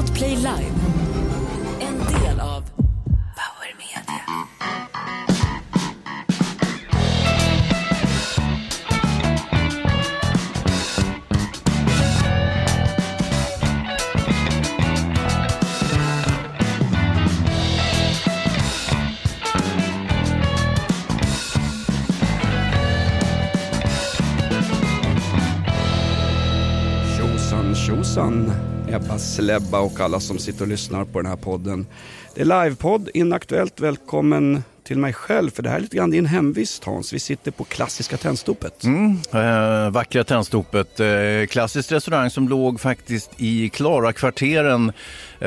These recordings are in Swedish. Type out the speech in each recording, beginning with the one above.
Podplay Live. Ebba Slebba och alla som sitter och lyssnar på den här podden. Det är livepodd, inaktuellt. Välkommen till mig själv, för det här är lite grann din hemvist Hans. Vi sitter på klassiska Tennstopet. Mm, äh, vackra Tennstopet. Äh, klassisk restaurang som låg faktiskt i Klara-kvarteren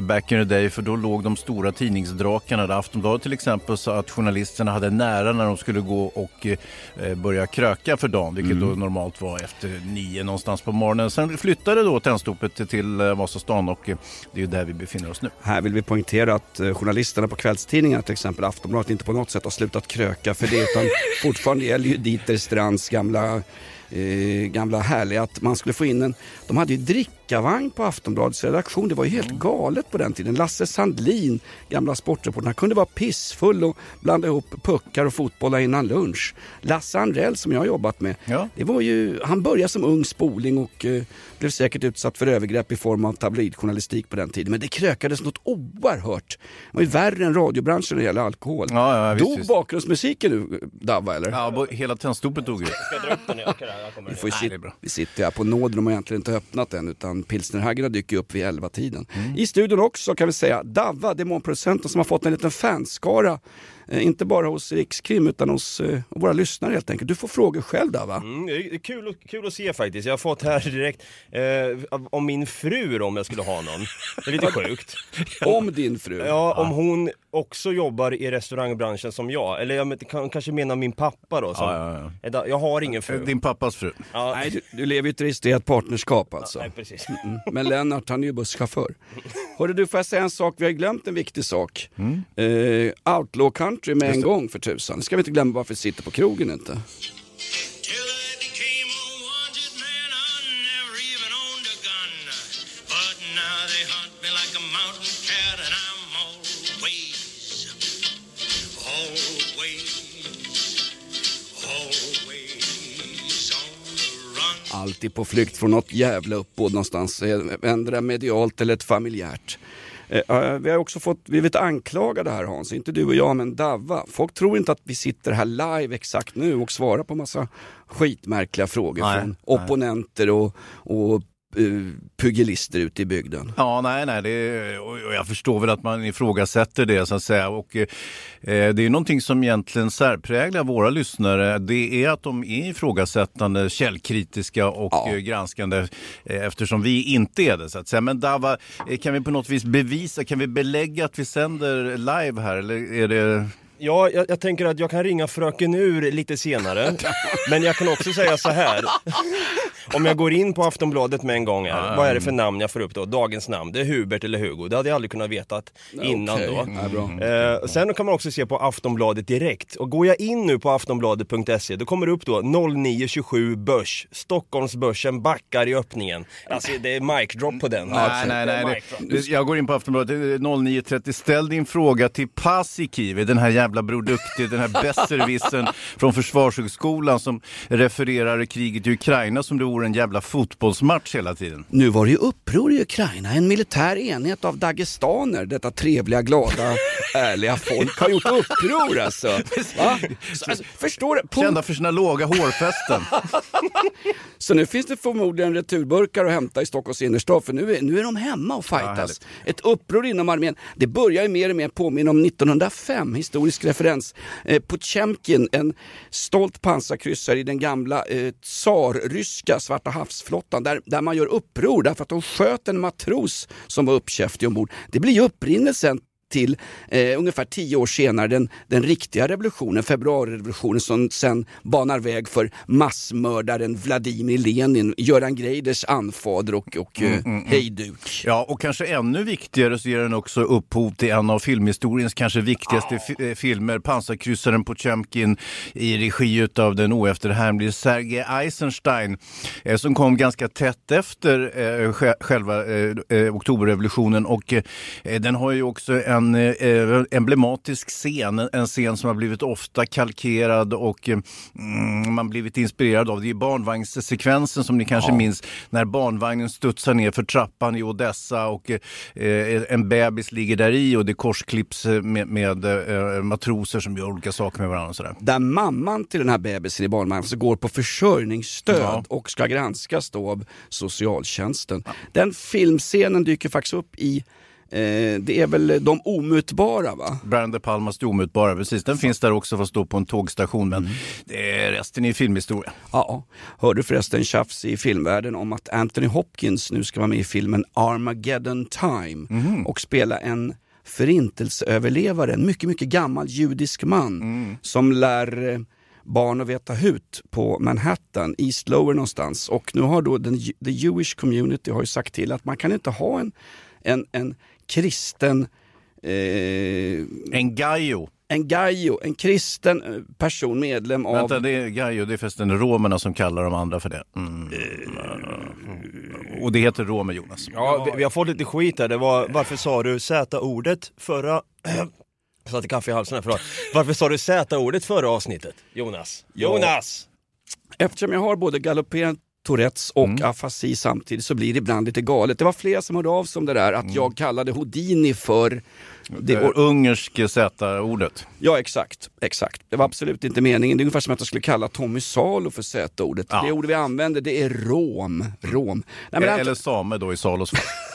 back in the day för då låg de stora tidningsdrakarna där Aftonbladet till exempel sa att journalisterna hade nära när de skulle gå och eh, börja kröka för dagen vilket då normalt var efter nio någonstans på morgonen. Sen flyttade då Tennstopet till eh, Vasastan och eh, det är ju där vi befinner oss nu. Här vill vi poängtera att eh, journalisterna på kvällstidningarna, till exempel Aftonbladet, inte på något sätt har slutat kröka för det utan fortfarande gäller ju Dieter Strands gamla eh, gamla härliga att man skulle få in en, de hade ju drickavagn på Aftonbladets redaktion, det var ju helt galet på den tiden. Lasse Sandlin, gamla sportreportern, han kunde vara pissfull och blanda ihop puckar och fotbollar innan lunch. Lasse Anrell som jag har jobbat med, Ja. det var ju, han började som ung spoling och eh, blev säkert utsatt för övergrepp i form av tabloidjournalistik på den tiden. Men det krökades något oerhört. Det var ju värre än radiobranschen när det gäller alkohol. Ja, ja, visst, Dog visst. bakgrundsmusiken nu, Davva eller? Ja, hela Tennstopet dog ju. Ska jag dra upp den? Jag, jag kommer Vi, får ju Nej, sit- det är bra. vi sitter här på nåder, de har egentligen inte öppnat än utan pilsnerhaggarna dyker upp vid 11-tiden. I studion också kan vi säga Davva, demonproducenten som har fått en liten fanskara. Eh, inte bara hos Rikskrim utan hos eh, våra lyssnare helt enkelt. Du får frågor själv Davva. Mm, det är kul, att- kul att se faktiskt. Jag har fått här direkt eh, om min fru om jag skulle ha någon. Det är lite sjukt. Om din fru. Ja, om hon också jobbar i restaurangbranschen som jag. Eller jag men- kan, kanske menar min pappa då. Som, Ja, ja, Är- Jag har ingen fru. Din pappas fru. Ja, Nej, du, du lever ju i ett registrerat partnerskap alltså. nej, precis. Mm. Men Lennart han är ju busschaufför. Hörru du, får jag säga en sak? Vi har glömt en viktig sak. Eh, outlaw country med en gång för tusan. Det ska vi inte glömma varför vi sitter på krogen inte. Alltid på flykt från något jävla uppbåd någonstans. Ändra medialt eller ett familjärt. Eh, Vi har också fått, vi vet anklagade här Hans, inte du och jag men Davva. Folk tror inte att vi sitter här live exakt nu och svarar på massa skitmärkliga frågor Nej, från nej. opponenter och, och pugilister ute i bygden. Ja, nej, nej, det och jag förstår väl att man ifrågasätter det så att säga. Och, eh, det är någonting som egentligen särpräglar våra lyssnare. Det är att de är ifrågasättande, källkritiska och Ja. eh, granskande eh, eftersom vi inte är det. Så att säga. Men Dava, eh, kan vi på något vis bevisa, kan vi belägga att vi sänder live här? Eller är det... Ja, jag, jag tänker att jag kan ringa fröken Ur lite senare. Men jag kan också säga så här. Om jag går in på Aftonbladet med en gång här, vad är det för namn jag får upp då? Dagens namn, det är Hubert eller Hugo. Det hade jag aldrig kunnat veta innan Okej, då. ja, bra. Eh, sen kan man också se på Aftonbladet direkt. Och går jag in nu på aftonbladet.se då kommer det upp då 0927 börs. Stockholmsbörsen backar i öppningen. Alltså det är mic drop på den. Nej, Alltså, nej, nej. Det, jag går in på Aftonbladet, det är 09.30. Ställ din fråga till Paasikivi, den här jävla Bror Duktig, den här besserwissern från Försvarshögskolan som refererar kriget i Ukraina som det vore en jävla fotbollsmatch hela tiden. Nu var det ju uppror i Ukraina. En militär enhet av dagestaner, detta trevliga, glada, ärliga folk, har gjort uppror alltså. Va? Så, alltså förstår du? Kända för sina låga hårfästen. så nu finns det förmodligen returburkar att hämta i Stockholms innerstad, för nu är, nu är de hemma och Ja, fightas. härligt. Ett uppror inom armén. Det börjar ju mer och mer påminna om 1905, historisk referens. Eh, Potjemkin, en stolt pansarkryssare i den gamla eh, tsarryska Svarta havsflottan, där, där man gör uppror därför att de sköt en matros som var uppkäftig ombord. Det blir ju upprinnelsen till eh, ungefär tio år senare den, den riktiga revolutionen, februarirevolutionen som sen banar väg för massmördaren Vladimir Lenin, Göran Greiders anfader och, och Mm, eh, hejduk. Ja, och kanske ännu viktigare så ger den också upphov till en av filmhistoriens kanske viktigaste eh, filmer, Pansarkryssaren Potjomkin i regi av den oefterhärmlige Sergej Eisenstein eh, som kom ganska tätt efter eh, sj- själva eh, eh, oktoberrevolutionen och eh, den har ju också en eh, emblematisk scen, en scen som har blivit ofta kalkerad och eh, mm, man blivit inspirerad av. Det är barnvagnssekvensen som ni kanske minns när barnvagnen studsar ner för trappan i Odessa och eh, en bebis ligger där i och det korsklipps eh, med, med eh, matroser som gör olika saker med varandra. Och sådär. Där mamman till den här bebisen i barnvagnen så går på försörjningsstöd Ja. och ska granskas då av socialtjänsten. Den filmscenen dyker faktiskt upp i eh, det är väl De omutbara va? Brian De Palmas Det omutbara, precis. Den finns där också fast då på en tågstation men det är resten är filmhistoria. Ja, hörde förresten tjafs i filmvärlden om att Anthony Hopkins nu ska vara med i filmen Armageddon Time och spela en förintelseöverlevare, en mycket, mycket gammal judisk man som lär eh, barn att veta hut på Manhattan, East Lower någonstans. Och nu har då den, the Jewish community har ju sagt till att man kan inte ha en, en, en kristen eh, En Gaio. en gaio, en kristen eh, person, medlem av... Vänta, det är Gaio, det är förresten romerna som kallar de andra för det. Mm. Och det heter romer, Jonas. Ja, vi, vi har fått lite skit där. Det var, varför sa du Z-ordet förra... Jag satte kaffe i halsen här, förlåt. Varför sa du Z-ordet förra avsnittet? Jonas? Jonas! Eftersom jag har både galopperande Tourettes och Mm. afasi samtidigt så blir det ibland lite galet. Det var flera som hörde av sig om det där att Mm. jag kallade Houdini för... Det, Det ungerske Z-ordet. ja exakt, exakt. Det var absolut inte meningen. Det är ungefär som att jag skulle kalla Tommy Salo för Z-ordet. Ja. Det ord vi använder det är rom. rom. Nej, Eller same då i Salos fall.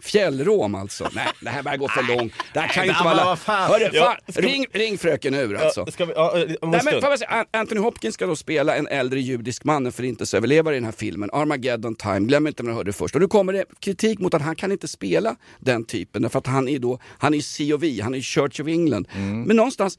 Fjällrom alltså. Nej, det här börjar gå för långt. Det här kan ju inte vara... fan. Hörru, fan. Ring, ring fröken ur alltså. Ja, ska vi, ja, Nej, men, stund. får jag säga, An- Anthony Hopkins ska då spela en äldre judisk man, en förintelseöverlevare i den här filmen, Armageddon Time. Glöm inte när du hörde det först. Och nu kommer det kritik mot att han kan inte spela den typen, därför att han är då, han är COV, han är Church of England. Mm. Men någonstans,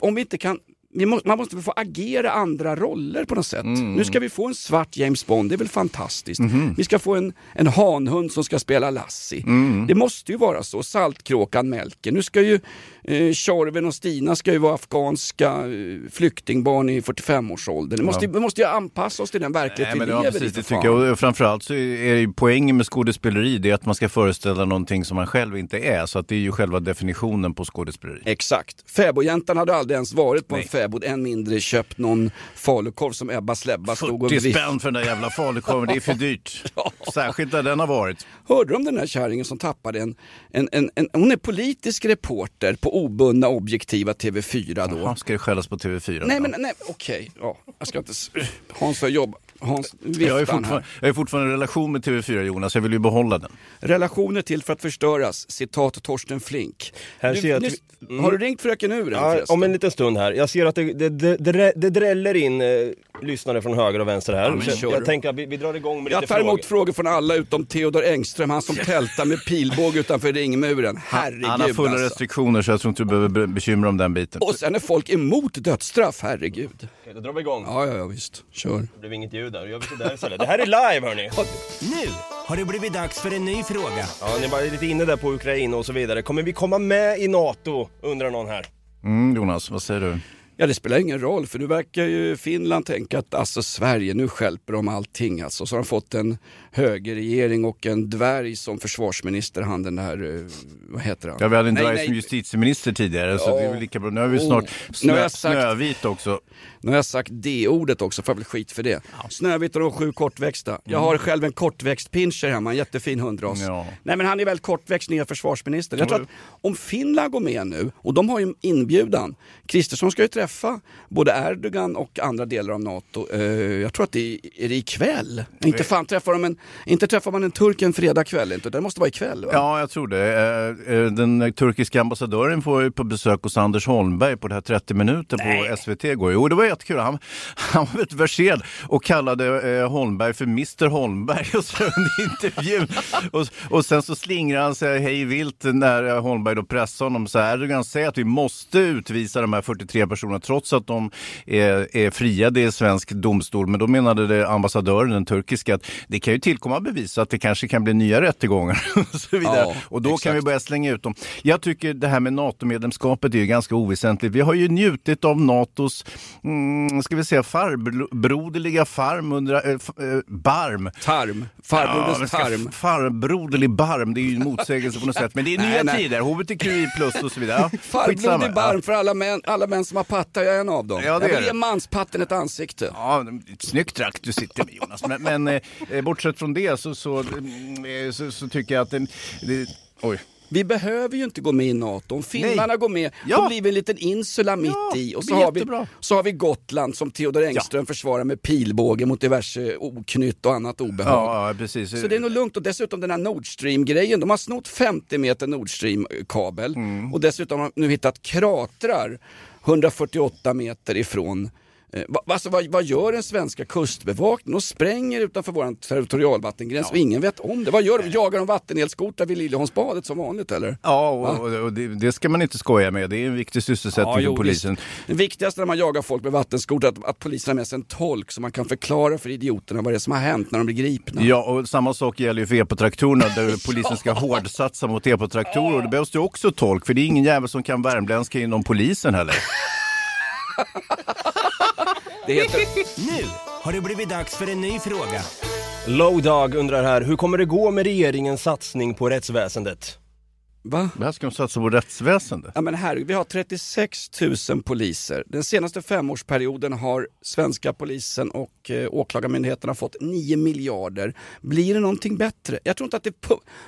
om vi inte kan vi må, man måste få agera andra roller på något sätt. Mm. Nu ska vi få en svart James Bond, det är väl fantastiskt. Mhm. Vi ska få en, en hanhund som ska spela Lassie. Mm. Det måste ju vara så. Saltkråkan Melker. Nu ska ju eh, Tjorven och Stina ska ju vara afghanska eh, flyktingbarn i 45-årsåldern. Det måste, Vi måste ju anpassa oss till den verklighet Nej, vi ja, lever precis, i. det tycker jag. Och framförallt så är ju poängen med skådespeleri det är att man ska föreställa någonting som man själv inte är. Så att det är ju själva definitionen på skådespeleri. Exakt. Fäbodjäntan hade aldrig ens varit på Nej. en fäbod, än mindre köpt någon falukorv som Ebba Släbba stod och 40 vift- spänn för den där jävla falukorven, det är för dyrt. Särskilt där den har varit. Hörde du om den här kärringen som tappade en, en, en, en, hon är politisk reporter på obundna objektiva TV4 då. Ja, ska det skällas på TV4? Nej då? men nej, okej, ja, jag ska inte... Hans har jobbat. Hans, jag, är fortfarande, jag är fortfarande i relation med TV4 Jonas, jag vill ju behålla den. Relationer till för att förstöras, citat Torsten Flink. Här Du, ser jag att mm. Har du ringt fröken ur än Ja, om en liten stund här. Jag ser att det, det, det, det, dräller in eh, lyssnare från höger och vänster här. kör jag tänker att vi, vi drar igång med Jag lite tar frågor. emot frågor från alla utom Theodor Engström, han som tältar med pilbåge utanför ringmuren. Herregud Han har fulla alltså. restriktioner så jag tror inte du behöver be- bekymra om den biten. Och sen är folk emot dödsstraff, herregud. Okej, Då drar vi igång. Ja, ja, ja visst. Kör. Det blev inget ljud där, då gör vi sådär istället. Det här är live hörni! Nu har det blivit dags för en ny fråga. Ja, ni var lite inne där på Ukraina och så vidare. Kommer vi komma med i NATO? Undrar någon här. Mm, Jonas, vad säger du? Ja, det spelar ingen roll för nu verkar ju Finland tänka att alltså Sverige, nu stjälper de allting alltså. Så har de fått en högerregering och en dvärg som försvarsminister, han den där, eh, vad heter han? Ja, vi hade en Nej, dvärg nej. som justitieminister tidigare så Ja. det är väl lika bra. Nu har vi Oh. snart Nu har snö, jag sagt- Snövit också. Nu har jag sagt D-ordet också, får jag väl skit för det. Snövit och de sju kortväxta. Jag har själv en kortväxt pinscher hemma, en jättefin hundras. Ja. Nej men han är väl kortväxt nya försvarsminister. Jag tror att om Finland går med nu, och de har ju inbjudan. Kristersson ska ju träffa både Erdogan och andra delar av NATO. Eh, jag tror att det är, är det ikväll. Inte fan träffar de en Inte träffar man en turk en fredag kväll, inte? det måste vara ikväll va? Ja, jag tror det. Eh, eh, Den turkiska ambassadören får på besök hos Anders Holmberg på det här 30 minuter på SVT igår. Jo, det var jättekul. Han, han var väldigt verserad och kallade eh, Holmberg för Mr Holmberg och så under intervjun. Och, och sen så slingrar han sig hej vilt när eh, Holmberg då pressar honom. Så här, Erdogan säger att vi måste utvisa de här 43 personerna trots att de är, är friade i svensk domstol. Men då menade det ambassadören, den turkiska, att det kan ju tillkomma bevis att det kanske kan bli nya rättegångar och så vidare. Ja, och då kan exakt. vi börja slänga ut dem. Jag tycker det här med NATO-medlemskapet är ju ganska oväsentligt. Vi har ju njutit av NATOs, mm, ska vi säga, farbroderliga farm under, äh, barm. Tarm, farbroders men ska- tarm. Farbroderlig barm, det är ju en motsägelse på något sätt. Men det är Nej, nya nej. tider, hbtqi plus och så vidare. Ja, skitsamma. barm för alla män, alla män som har pattar, jag en av dem. Ja, det jag vill ge manspatten ett ansikte. Ja, ett snyggt rack du sitter med Jonas. Men, men eh, bortsett från det så, så, eh, så, så tycker jag att det, det, Oj. Vi behöver ju inte gå med i NATO. Om finnarna går med, Ja. då blir vi en liten insula mitt Ja, i. Och så har, vi, så har vi Gotland som Theodor Engström försvarar med pilbåge mot diverse oknytt och annat obehag. Ja, ja, precis. Så det är nog lugnt och dessutom den här Nord Stream-grejen, de har snott 50 meter Nord Stream-kabel Mm. och dessutom har de nu hittat kratrar 148 meter ifrån Eh, alltså, vad, vad gör den svenska kustbevakningen? De spränger utanför vår territorialvattengräns och ingen vet om det. Vad gör de? Jagar de vattenelskotrar vid Liljeholmsbadet som vanligt eller? Ja, och, och, och det, det ska man inte skoja med. Det är en viktig sysselsättning jo, för polisen. visst. Det viktigaste när man jagar folk med vattenskotrar är att, att polisen har med sig en tolk så man kan förklara för idioterna vad det är som har hänt när de blir gripna. Ja, och samma sak gäller ju för epatraktorerna där polisen ska hårdsatsa mot epatraktorer. Och det behövs ju också tolk, för det är ingen jävel som kan värmländska inom polisen heller. Det heter Nu har det blivit dags för en ny fråga. Low Dog undrar här, hur kommer det gå med regeringens satsning på rättsväsendet? Va? Det här ska de satsa på rättsväsendet. Ja men herregud, vi har 36 000 poliser. Den senaste femårsperioden har svenska polisen och eh, åklagarmyndigheterna fått 9 miljarder. Blir det någonting bättre? Jag tror inte att det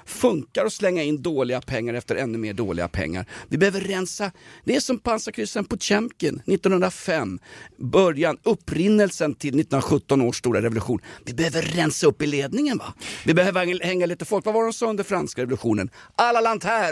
funkar att slänga in dåliga pengar efter ännu mer dåliga pengar. Vi behöver rensa. Det är som pansarkryssaren på Tjemkin 1905. Början, upprinnelsen till 1917 års stora revolution. Vi behöver rensa upp i ledningen va? Vi behöver hänga lite folk. Vad var de sa under franska revolutionen? Alla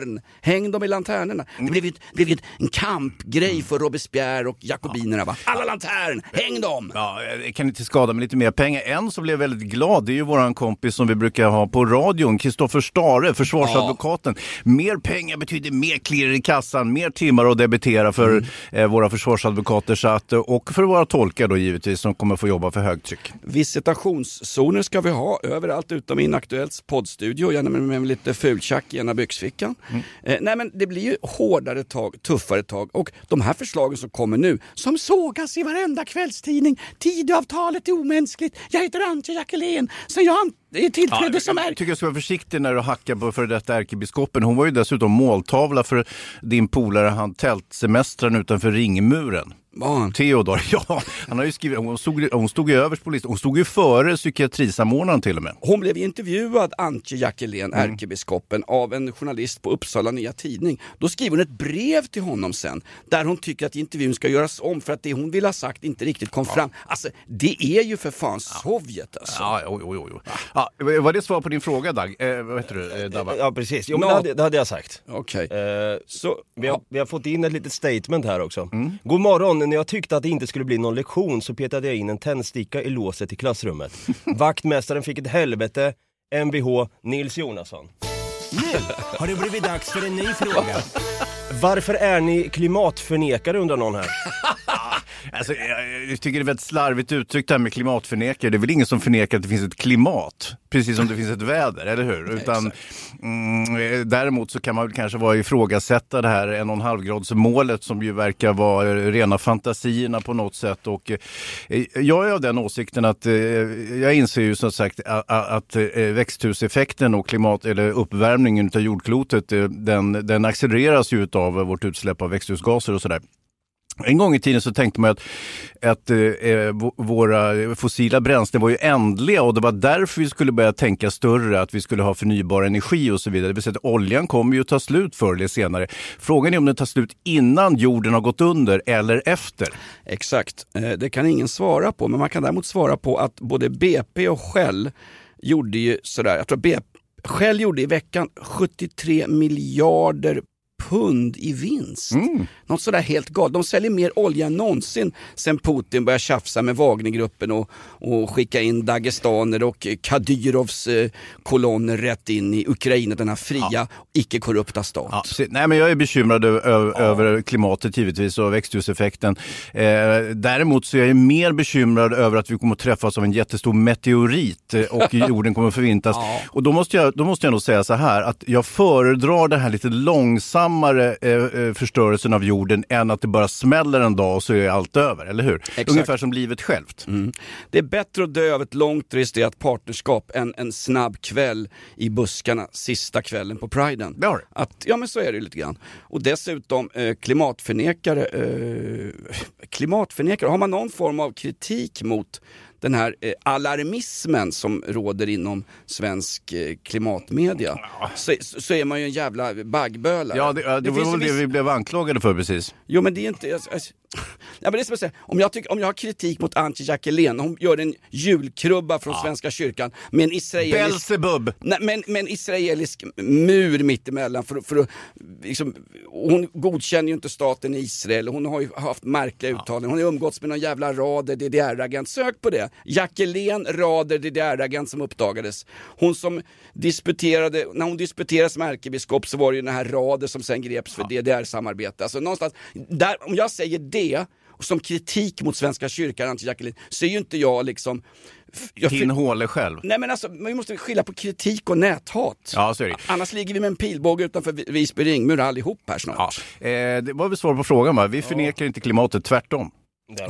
lantern! Häng dem i lanternorna. Det blev ju ett- blev ju ett- en kampgrej för Robespierre och jakobinerna va? Alla lantern! Häng dem! Ja, det kan inte skada med lite mer pengar. En som blev väldigt glad, det är ju våran kompis som vi brukar ha på radion, Kristoffer Stare, försvarsadvokaten. Mer pengar betyder mer klirr i kassan, mer timmar att debitera för eh, våra försvarsadvokater så att, och för våra tolkar då givetvis som kommer få jobba för högtryck. Visitationszoner ska vi ha överallt utom i Inaktuellts poddstudio, gärna med, med lite fultjack i ena byxfickan. Eh, nej men det blir ju hårdare tag, tuffare tag och de här förslagen som kommer nu, som sågas i varenda kvällstidning. Tidöavtalet är omänskligt. Jag heter Antje Jackelén, sen jag tillträdde som är... Jag tycker jag ska vara försiktig när du hackar på före detta ärkebiskopen. Hon var ju dessutom måltavla för din polare han tältsemestern utanför ringmuren. Var han? Theodor, ja. Han har ju skrivit, hon, stod, hon stod ju överst på listan. Hon stod ju före psykiatrisamordnaren till och med. Hon blev intervjuad, Antje Jackelén, ärkebiskopen, av en journalist på Uppsala Nya Tidning. Då skriver hon ett brev till honom sen, där hon tycker att intervjun ska göras om för att det hon vill ha sagt inte riktigt kom fram. Alltså, det är ju för fan Sovjet alltså. Ja, oj, oj, oj. Ja, var det svar på din fråga, Dag? Eh, vad heter du, eh, Dabba? Ja precis, jo men det hade, det hade jag sagt. Okej. Eh, Så, vi, har, vi har fått in ett litet statement här också. Mm. God morgon, när jag tyckte att det inte skulle bli någon lektion så petade jag in en tändsticka i låset i klassrummet. Vaktmästaren fick ett helvete, Mvh Nils Jonasson. Nu har det blivit dags för en ny fråga. Varför är ni klimatförnekare undrar någon här. Alltså, jag, jag tycker det är väldigt slarvigt uttryckt det här med klimatförnekare. Det är väl ingen som förnekar att det finns ett klimat, precis som det finns ett väder, eller hur? Utan, mm, däremot så kan man väl kanske vara ifrågasätta det här en och en halv grads målet som ju verkar vara rena fantasierna på något sätt. Och, eh, jag är av den åsikten att eh, jag inser ju som sagt att, att eh, växthuseffekten och klimat eller uppvärmningen av jordklotet eh, den, den accelereras ju av vårt utsläpp av växthusgaser och sådär. En gång i tiden så tänkte man att, att eh, eh våra fossila bränslen var ju ändliga och det var därför vi skulle börja tänka större, att vi skulle ha förnybar energi och så vidare. Det vill säga att oljan kommer ju att ta slut förr eller senare. Frågan är om den tar slut innan jorden har gått under eller efter. Exakt, eh, det kan ingen svara på, men man kan däremot svara på att både BP och Shell gjorde ju sådär, jag tror BP, Shell gjorde i veckan 73 miljarder pund i vinst. Något sådär helt galet. De säljer mer olja än någonsin sen Putin började tjafsa med Wagnergruppen och, och skicka in Dagestaner och Kadyrovs eh, kolonner rätt in i Ukraina, denna fria, icke-korrupta stat. Ja, nej, men jag är bekymrad ö- ö- över klimatet givetvis och växthuseffekten. Eh, däremot så är jag mer bekymrad över att vi kommer att träffas av en jättestor meteorit eh, och jorden kommer att förvintas. Och då måste, jag, då måste jag nog säga så här att jag föredrar den här lite långsammare eh, eh, förstörelsen av jorden än att det bara smäller en dag och så är allt över, eller hur? Ungefär som livet självt. Mm. Det är bättre att dö av ett långt registrerat partnerskap än en snabb kväll i buskarna sista kvällen på priden. Det har du. Att, ja men så är det lite grann. Och dessutom eh, klimatförnekare, eh, klimatförnekare, har man någon form av kritik mot den här eh, alarmismen som råder inom svensk eh, klimatmedia så, så är man ju en jävla baggbölare. Ja, det, det, finns var väl det vi blev anklagade för precis. Jo men det är inte... Jag, jag, ja, men det är som om, jag tycker, om jag har kritik mot Antje Jackelén, hon gör en julkrubba från Svenska kyrkan med en israelisk... Belsebub! Nej, men, men en israelisk mur mittemellan. För, för, att, liksom, hon godkänner ju inte staten Israel, hon har ju haft märkliga uttalanden. Hon har umgåtts med någon jävla rader DDR-agent. Sök på det! Jackelén Rader DDR-agent som uppdagades. Hon som disputerade, när hon disputerade som ärkebiskop så var det ju den här Rader som sen greps för DDR-samarbete. Alltså någonstans, där, om jag säger det som kritik mot Svenska kyrkan, Antje Jackelin, så är ju inte jag liksom... Jag, Din håle själv. Nej men alltså, vi måste skilja på kritik och näthat. Ja, så är det. Annars ligger vi med en pilbåge utanför Vi- Visby ringmur allihop här Ja. snart. Eh, det var väl svar på frågan va? Vi förnekar inte klimatet, tvärtom.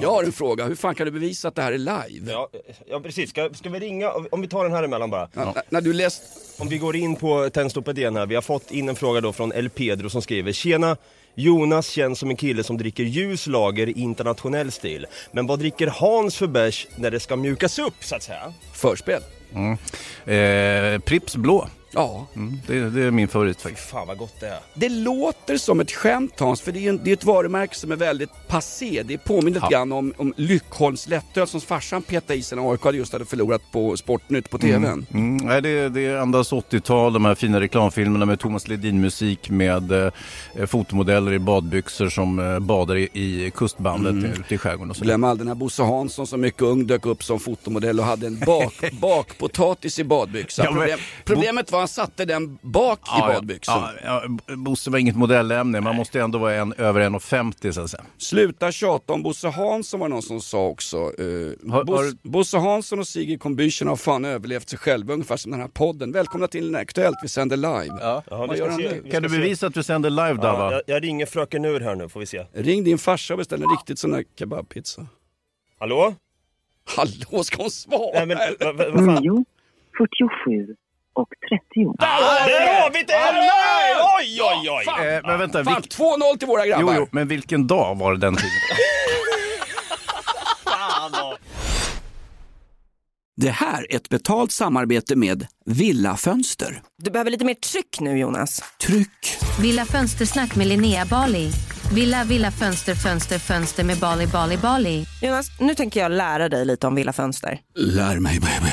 Jag har en fråga, hur fan kan du bevisa att det här är live? Ja, ja precis, ska, ska vi ringa, om vi tar den här emellan bara. N- n- När du läst... Om vi går in på Tändstoppet igen här, vi har fått in en fråga då från El Pedro som skriver Tjena! Jonas känns som en kille som dricker ljus lager i internationell stil. Men vad dricker Hans för bärs när det ska mjukas upp så att säga? Förspel? Mm. Eh, Prips blå. Ja. Mm, det, det är min favorit faktiskt. Fan vad gott det är. Det låter som ett skämt Hans, för det är, ju en, det är ett varumärke som är väldigt passé. Det påminner lite grann om, om Lyckholms lättöl som farsan petade i sig när AIK just hade förlorat på Sportnytt på TVn. Mm, nej, det, det andas 80-tal, de här fina reklamfilmerna med Thomas Ledin-musik med eh, fotomodeller i badbyxor som eh, badar i, i kustbandet Mm. ute i skärgården. Och så. Glöm aldrig när Bosse Hansson som mycket ung dök upp som fotomodell och hade en bak, bakpotatis i badbyxan. Problem, problemet var han satte den bak i badbyxan. Ja, ja, Bosse var inget modellämne, man måste ändå vara en, över 1,50 så att säga. Sluta tjata om Bosse Hansson var någon som sa också. Eh, Har- Bos, har- Bosse Hansson och Sigrid Combüchen har fan överlevt sig själva ungefär som den här podden. Välkomna till Aktuellt, vi sänder live. Ja, Vad vi se- Kan du se. bevisa att du sänder live Ja, Dava? jag, jag ringer fröken Ur här nu får vi se. Ring din farsa och beställ en riktigt sån här kebabpizza. Hallå? Hallå, ska hon svara? Nej men vad fan? 9, 47 och 30. Där har vi det! Oj oj oj! Fan, Eh, men vänta, fan vilk- 2-0 till våra grabbar. jo, jo, men vilken dag var det den tiden? Det här är ett betalt samarbete med Villa Fönster. Du behöver lite mer tryck nu Jonas. Tryck! Villa Fönstersnack med Linnea Bali. Villa, villa, fönster, fönster, fönster med Bali, Bali, Bali. Jonas, nu tänker jag lära dig lite om Villa Fönster. Lär mig baby.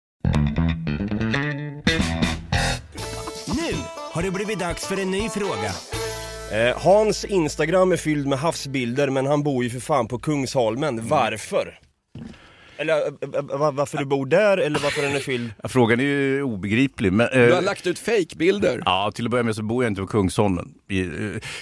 Har det blivit dags för en ny fråga. Eh, Hans Instagram är fylld med havsbilder men han bor ju för fan på Kungsholmen. Varför? Eller eh, eh, va- varför du bor där eller varför den är fylld? Frågan är ju obegriplig. Men, Du har eh, lagt ut fejkbilder. Ja, till att börja med så bor jag inte på Kungsholmen. I, eh,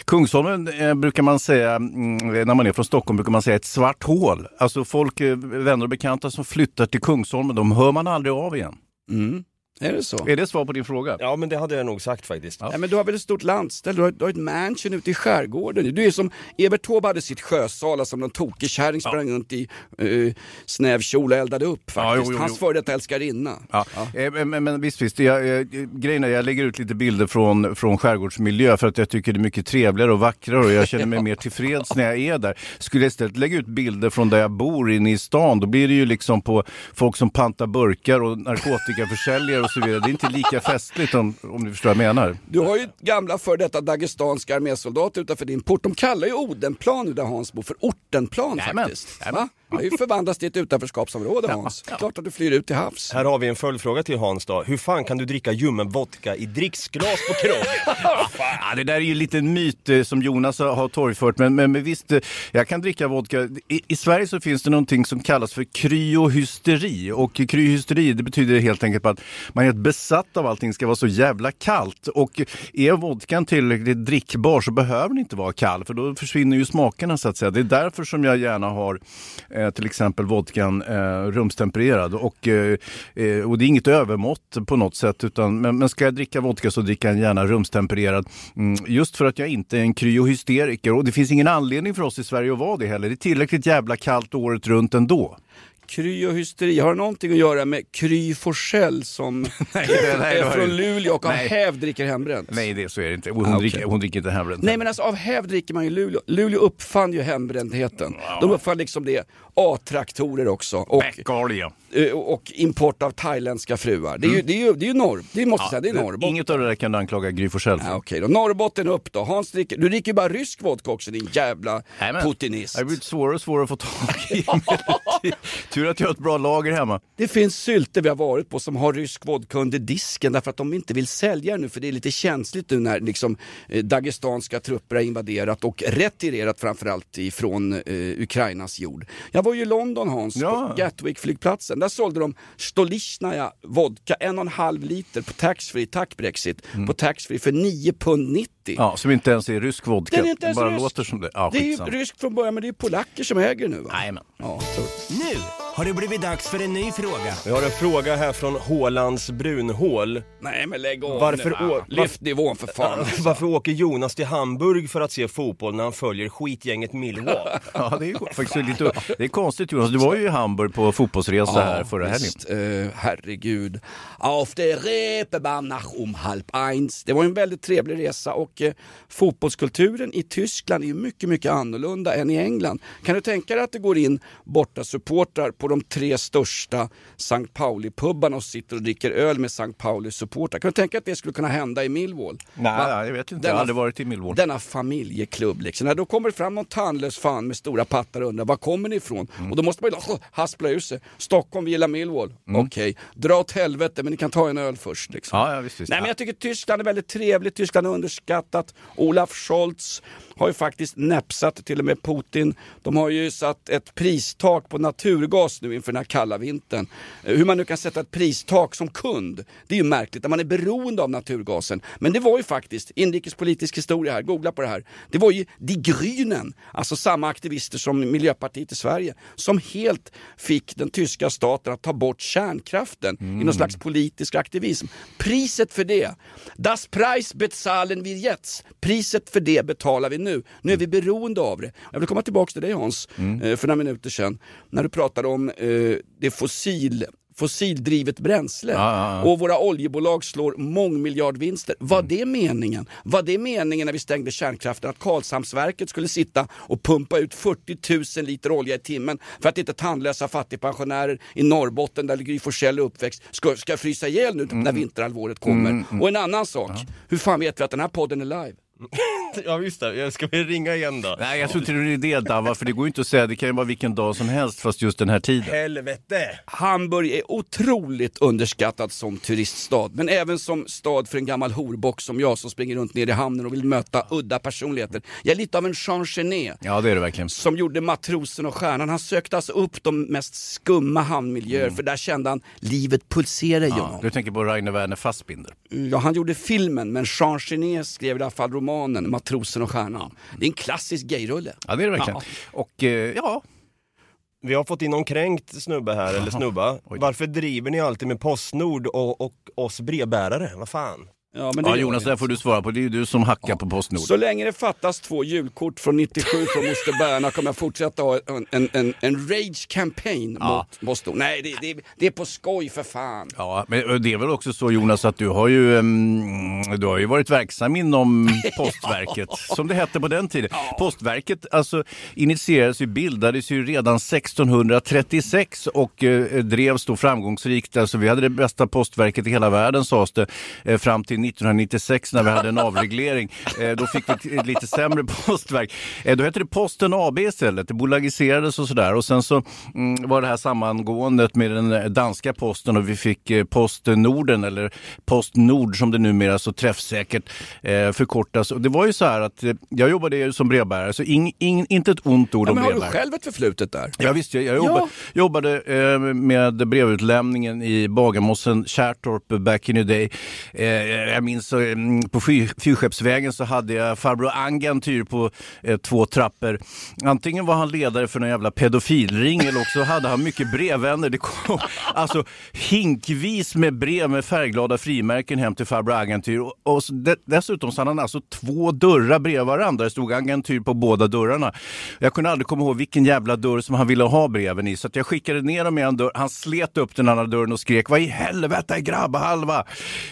Kungsholmen eh, brukar man säga, mm, när man är från Stockholm, brukar man säga ett svart hål. Alltså folk, eh, vänner och bekanta som flyttar till Kungsholmen, de hör man aldrig av igen. Mm. Är det så? Är det svar på din fråga? Ja men det hade jag nog sagt faktiskt. Ja, men du har väl ett stort landställe, du har, du har ett mansion ute i skärgården. Du är som Evert Taube hade sitt sjösala som någon tokig kärring sprang runt i uh, snäv kjol och eldade upp faktiskt. Ja, jo, jo, jo. Hans före detta älskarinna. Ja. Eh, Men, men, men visst, visst. Jag, jag, grejen är, jag lägger ut lite bilder från, från skärgårdsmiljö för att jag tycker det är mycket trevligare och vackrare och jag känner mig mer tillfreds när jag är där. Skulle jag istället lägga ut bilder från där jag bor inne i stan, då blir det ju liksom på folk som pantar burkar och narkotikaförsäljare och så vidare. Det är inte lika festligt om, om du förstår vad jag menar. Du har ju gamla före detta dagestanska armésoldater utanför din port. De kallar ju Odenplan nu där Hans bor för Ortenplan Jajamän, faktiskt. Va? Har ju förvandlats till ett utanförskapsområde Hans. Klart att du flyr ut till havs. Här har vi en följdfråga till Hans då. Hur fan kan du dricka ljummen vodka i dricksglas på krogen? Ja, det där är ju lite en myt eh, som Jonas har torgfört, men, men, men visst, eh, jag kan dricka vodka. I, I Sverige så finns det någonting som kallas för kryohysteri och kryohysteri det betyder helt enkelt att man är helt besatt av allting ska vara så jävla kallt och är vodkan tillräckligt drickbar så behöver den inte vara kall för då försvinner ju smakerna så att säga. Det är därför som jag gärna har eh, till exempel vodkan eh, rumstempererad och, eh, eh, och det är inget övermått på något sätt utan men, men ska jag dricka vodka så dricker jag gärna rumstempererad mm, just för att jag inte är en kryohysteriker och det finns ingen anledning för oss i Sverige att vara det heller. Det är tillräckligt jävla kallt året runt ändå. Kryohysteri, har det någonting att göra med Kry Forssell som nej, det har är från. Luleå och av Nej. häv dricker hembränt? Nej, det, så är det inte. Hon, Ah, okej. dricker, hon dricker inte hembränt. Nej men alltså av häv dricker man ju Luleå. Luleå uppfann ju hembrändheten. De uppfann liksom det. A-traktorer också. Och, Bäckolja. eh, och import av thailändska fruar. Det är ju, det är ju, det är ju norr, det måste jag säga, det är Norrbotten. Inget av det där kan du anklaga Gry Forssell för. Ja, Okej då, Norrbotten upp då. Hans dricker, du dricker ju bara rysk vodka också din jävla Jajamän. putinist. Det har blivit svårare och svårare att få tag i. Tur att jag har ett bra lager hemma. Det finns sylter vi har varit på som har rysk vodka under disken därför att de inte vill sälja nu för det är lite känsligt nu när liksom, eh, dagestanska trupper har invaderat och retirerat framförallt ifrån eh, Ukrainas jord. Jag var ju i London Hans, Ja. på Gatwick-flygplatsen. Där sålde de Stolichnaya vodka, en och en halv liter på taxfree, tack Brexit, på taxfree för 9 pund 90. Mm. Ja, som inte ens är rysk vodka. Den är inte ens bara rysk. låter som det. Ja, det är ju ryskt från början men det är polacker som äger det nu va? Jajamän. Ja, så. Nu har det blivit dags för en ny fråga. Vi har en fråga här från Hålands brunhål. Nej men lägg av Varför nu. å- Lyft nivån för fan. Varför åker Jonas till Hamburg för att se fotboll när han följer skitgänget Millwall? Ja, det är faktiskt lite... Det är konstigt Jonas, du var ju i Hamburg på fotbollsresa här förra helgen. eh, herregud. Auf der Reeperbahn nach um halb eins. Det var en väldigt trevlig resa och eh, fotbollskulturen i Tyskland är ju mycket, mycket annorlunda än i England. Kan du tänka dig att det går in borta supportrar på de tre största St. Pauli-pubbarna och sitter och dricker öl med St. Pauli-supportrar? Kan du tänka att det skulle kunna hända i Millwall? Nej, Va? jag vet inte. Jag har aldrig varit i Millwall. Denna familjeklubb liksom. När då kommer det fram någon tandlös fan med stora pattar och undrar var kommer ni ifrån? Mm. Och då måste man ju haspla ur sig. Stockholm, vi gillar Millwall. Okej, dra åt helvete men ni kan ta en öl först. Liksom. Ja, ja, visst, visst. Nej men jag tycker Tyskland är väldigt trevligt, Tyskland är underskattat. Olaf Scholz har ju faktiskt näpsat till och med Putin. De har ju satt ett pristak på naturgas nu inför den här kalla vintern. Eh, Hur man nu kan sätta ett pristak som kund, det är ju märkligt när man är beroende av naturgasen. Men det var ju faktiskt, inrikespolitisk historia här, googla på det här. Det var ju Die Grünen, alltså samma aktivister som Miljöpartiet i Sverige, som helt fick den tyska staten att ta bort kärnkraften i någon slags politisk aktivism. Priset för det, das Preis bezahlen wir jetzt. Priset för det betalar vi nu. Nu är vi beroende av det. Jag vill komma tillbaka till dig Hans, eh, för några minuter sedan, när du pratade om eh, det fossil fossildrivet bränsle Ja, ja, ja. och våra oljebolag slår mångmiljardvinster. Var det meningen? Var det meningen när vi stängde kärnkraften att Karlshamnsverket skulle sitta och pumpa ut 40 000 liter olja i timmen för att inte tandlösa fattigpensionärer i Norrbotten där Gry Forssell är uppväxt ska, ska frysa ihjäl nu när vinterhalvåret kommer? Och en annan sak, hur fan vet vi att den här podden är live? Ja visst det, ska vi ringa igen då? Nej, jag tror inte det är det Dava, för det går ju inte att säga. Det kan ju vara vilken dag som helst, fast just den här tiden. Helvete! Hamburg är otroligt underskattad som turiststad, men även som stad för en gammal horbock som jag som springer runt nere i hamnen och vill möta udda personligheter. Jag är lite av en Jean Genet Ja, det är det verkligen. som gjorde Matrosen och Stjärnan. Han sökte alltså upp de mest skumma hamnmiljöer för där kände han livet pulsera i Ja, honom. du tänker på Rainer Werner Fassbinder. Ja, han gjorde filmen men Jean Genet skrev i alla fall romanen Matrosen och Stjärnan. Det är en klassisk gayrulle. Ja, det är det verkligen. Och eh, ja, Vi har fått in någon kränkt snubbe här, eller snubba. Varför driver ni alltid med Postnord och, och oss brevbärare? Vad fan? Ja, men det ja Jonas, det får du svara på. Det är ju du som hackar på Postnord. Så länge det fattas två julkort från 97 från Moster Berna kommer jag fortsätta ha en, en, en, en rage campaign Ja. mot Postnord. Nej, det, det, det är på skoj för fan. Ja, men det är väl också så Jonas att du har ju, ehm, du har ju varit verksam inom Postverket, som det hette på den tiden. Postverket alltså initierades ju, bildades ju redan 1636 och eh, drevs då framgångsrikt. Alltså vi hade det bästa postverket i hela världen sades det, eh, fram till 1996 när vi hade en avreglering. Eh, då fick vi ett, lite sämre postverk. Eh, då hette det Posten AB istället, det bolagiserades och sådär. Och sen så mm, var det här sammangåendet med den eh, danska posten och vi fick eh, Post Norden eller Postnord som det numera så träffsäkert eh, förkortas. Och det var ju så här att jag jobbade som brevbärare så ing, ing, inte ett ont ord Ja, om men har du brevbärare. själv ett förflutet där? Ja, visst, jag, jag jobbade, jobbade eh, med brevutlämningen i Bagarmossen, Kärrtorp back in the day. Jag minns eh, på Fyrskeppsvägen så hade jag farbror Angantyr på eh, två trappor. Antingen var han ledare för någon jävla pedofilring eller också hade han mycket brevvänner. Det kom alltså hinkvis med brev med färgglada frimärken hem till farbror Angantyr. Och, och så de, dessutom så hade han alltså två dörrar bredvid varandra. Det stod Angantyr på båda dörrarna. Jag kunde aldrig komma ihåg vilken jävla dörr som han ville ha breven i. Så att jag skickade ner dem i en dörr. Han slet upp den andra dörren och skrek Vad i helvete grabbhalva!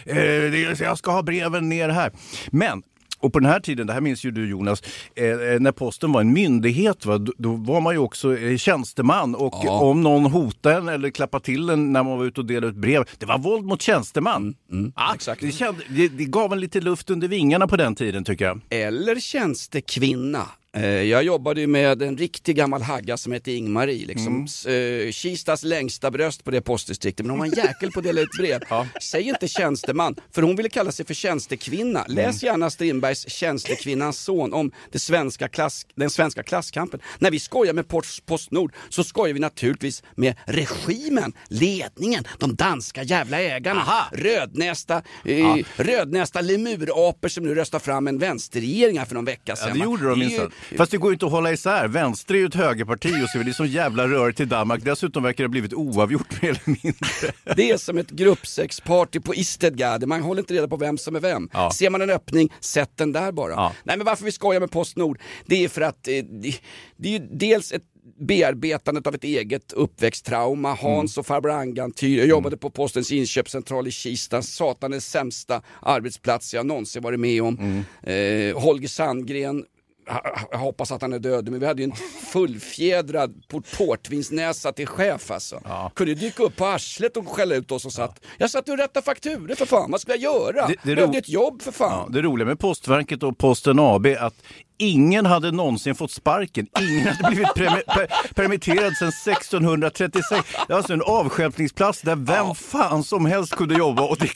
Eh, det- jag ska ha breven ner här. Men och på den här tiden, det här minns ju du Jonas, eh, eh, när posten var en myndighet, va, då, då var man ju också eh, tjänsteman och Ja. om någon hotade en eller klappade till en när man var ute och delade ut brev, det var våld mot tjänsteman. ja, exakt. Det, kände, det, det gav en lite luft under vingarna på den tiden tycker jag. Eller tjänstekvinna. Eh, Jag jobbade ju med en riktig gammal hagga som hette Ingmarie. Liksom. S- eh, Kistas längsta bröst på det postdistriktet. Men hon var en jäkel på att dela ut brev. Säg inte tjänsteman, för hon ville kalla sig för tjänstekvinna. Läs gärna Strindbergs Tjänstekvinnans son om det svenska klass, den svenska klasskampen. När vi skojar med Post, Postnord så skojar vi naturligtvis med regimen, ledningen, de danska jävla ägarna. Rödnästa, eh, rödnästa lemurapor som nu röstar fram en vänsterregering här för någon vecka sedan. Ja, det gjorde de minsann. Fast det går ju inte att hålla isär. Vänster är ju ett högerparti och så är det som jävla rörigt i Danmark. Dessutom verkar det ha blivit oavgjort mer eller mindre. Det är som ett gruppsexparty på Istedgade, man håller inte reda på vem som är vem. Ja. Ser man en öppning, sätt den där bara. Ja. Nej men varför vi skojar med Postnord, det är för att eh, det, det är ju dels ett bearbetandet av ett eget uppväxttrauma. Hans och farbror Angantyr, jag jobbade på Postens inköpscentral i Kista, satanens sämsta arbetsplats jag någonsin varit med om. Eh, Holger Sandgren, jag hoppas att han är död, men vi hade ju en fullfjädrad port- portvinsnäsa till chef alltså. Kunde ju dyka upp på arslet och skälla ut oss och satt. Jag satt och rättade fakturor för fan, vad skulle jag göra? Det- det är Behövde ett jobb för fan. Ja, det roliga med Postverket och Posten AB att ingen hade någonsin fått sparken. Ingen hade blivit per- permitterad sedan 1636. Det var alltså en avstjälpningsplats där vem fan som helst kunde jobba och det,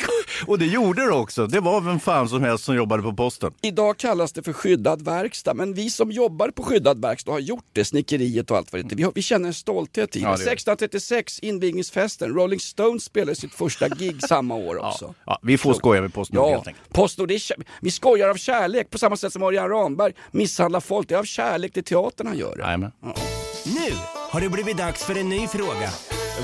och det gjorde det också. Det var vem fan som helst som jobbade på posten. Idag kallas det för skyddad verkstad, men vi som jobbar på skyddad verkstad har gjort det, snickeriet och allt vad det. Vi, har, vi känner en stolthet i det. Ja, det gör vi. 1636, invigningsfesten. Rolling Stones spelade sitt första gig samma år också. Ja, vi får skoja med Postnord Ja, helt enkelt. Postnord, vi skojar av kärlek på samma sätt som Örjan Ramberg misshandlar folk. Det är av kärlek till teatern han gör det. Jajamän. Nu har det blivit dags för en ny fråga.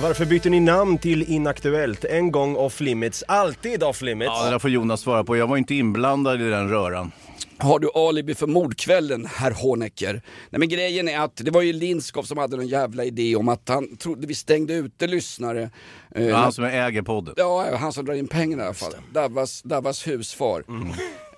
Varför bytte ni namn till Inaktuellt? En gång off limits, alltid off limits. Ja, det där får Jonas svara på. Jag var inte inblandad i den röran. Har du alibi för mordkvällen, herr Honecker? Nej men grejen är att det var ju Lindskov som hade någon jävla idé om att han trodde vi stängde ute lyssnare. Eh, Ja, han som äger podden. Ja, han som drar in pengarna i alla fall. Davas, Davas husfar.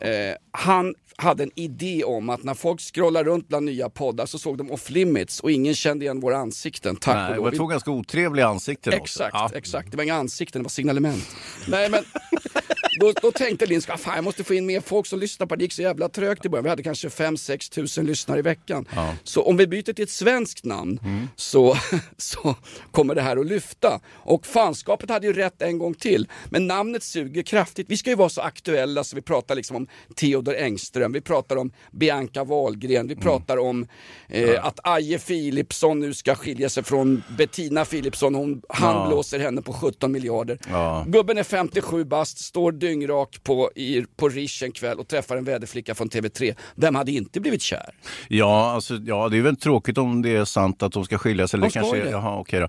Eh, han hade en idé om att när folk scrollar runt bland nya poddar så såg de off limits och ingen kände igen våra ansikten. Tack Nej, och det lov. var två ganska otrevliga ansikten också. Exakt, Ja. exakt. Det var inga ansikten, det var signalement. Nej men, då, då tänkte Lindskog, "Ah, fan jag måste få in mer folk som lyssnar på det. Det gick så jävla trögt i början. Vi hade kanske 5-6 tusen lyssnare i veckan. Så om vi byter till ett svenskt namn så, så kommer det här att lyfta. Och fanskapet hade ju rätt en gång till. Men namnet suger kraftigt. Vi ska ju vara så aktuella så vi pratar liksom om Theodor Engström, vi pratar om Bianca Wahlgren, vi pratar om eh, att Aje Philipsson nu ska skilja sig från Bettina Philipsson. Hon, han Ja. blåser henne på 17 miljarder. Ja. Gubben är 57 bast, står dyngrak på, i, på Rish en kväll och träffar en väderflicka från TV3. Vem hade inte blivit kär? Ja, alltså, ja, det är väl tråkigt om det är sant att de ska skilja sig. Eller De kanske, det. Jaha, okej då.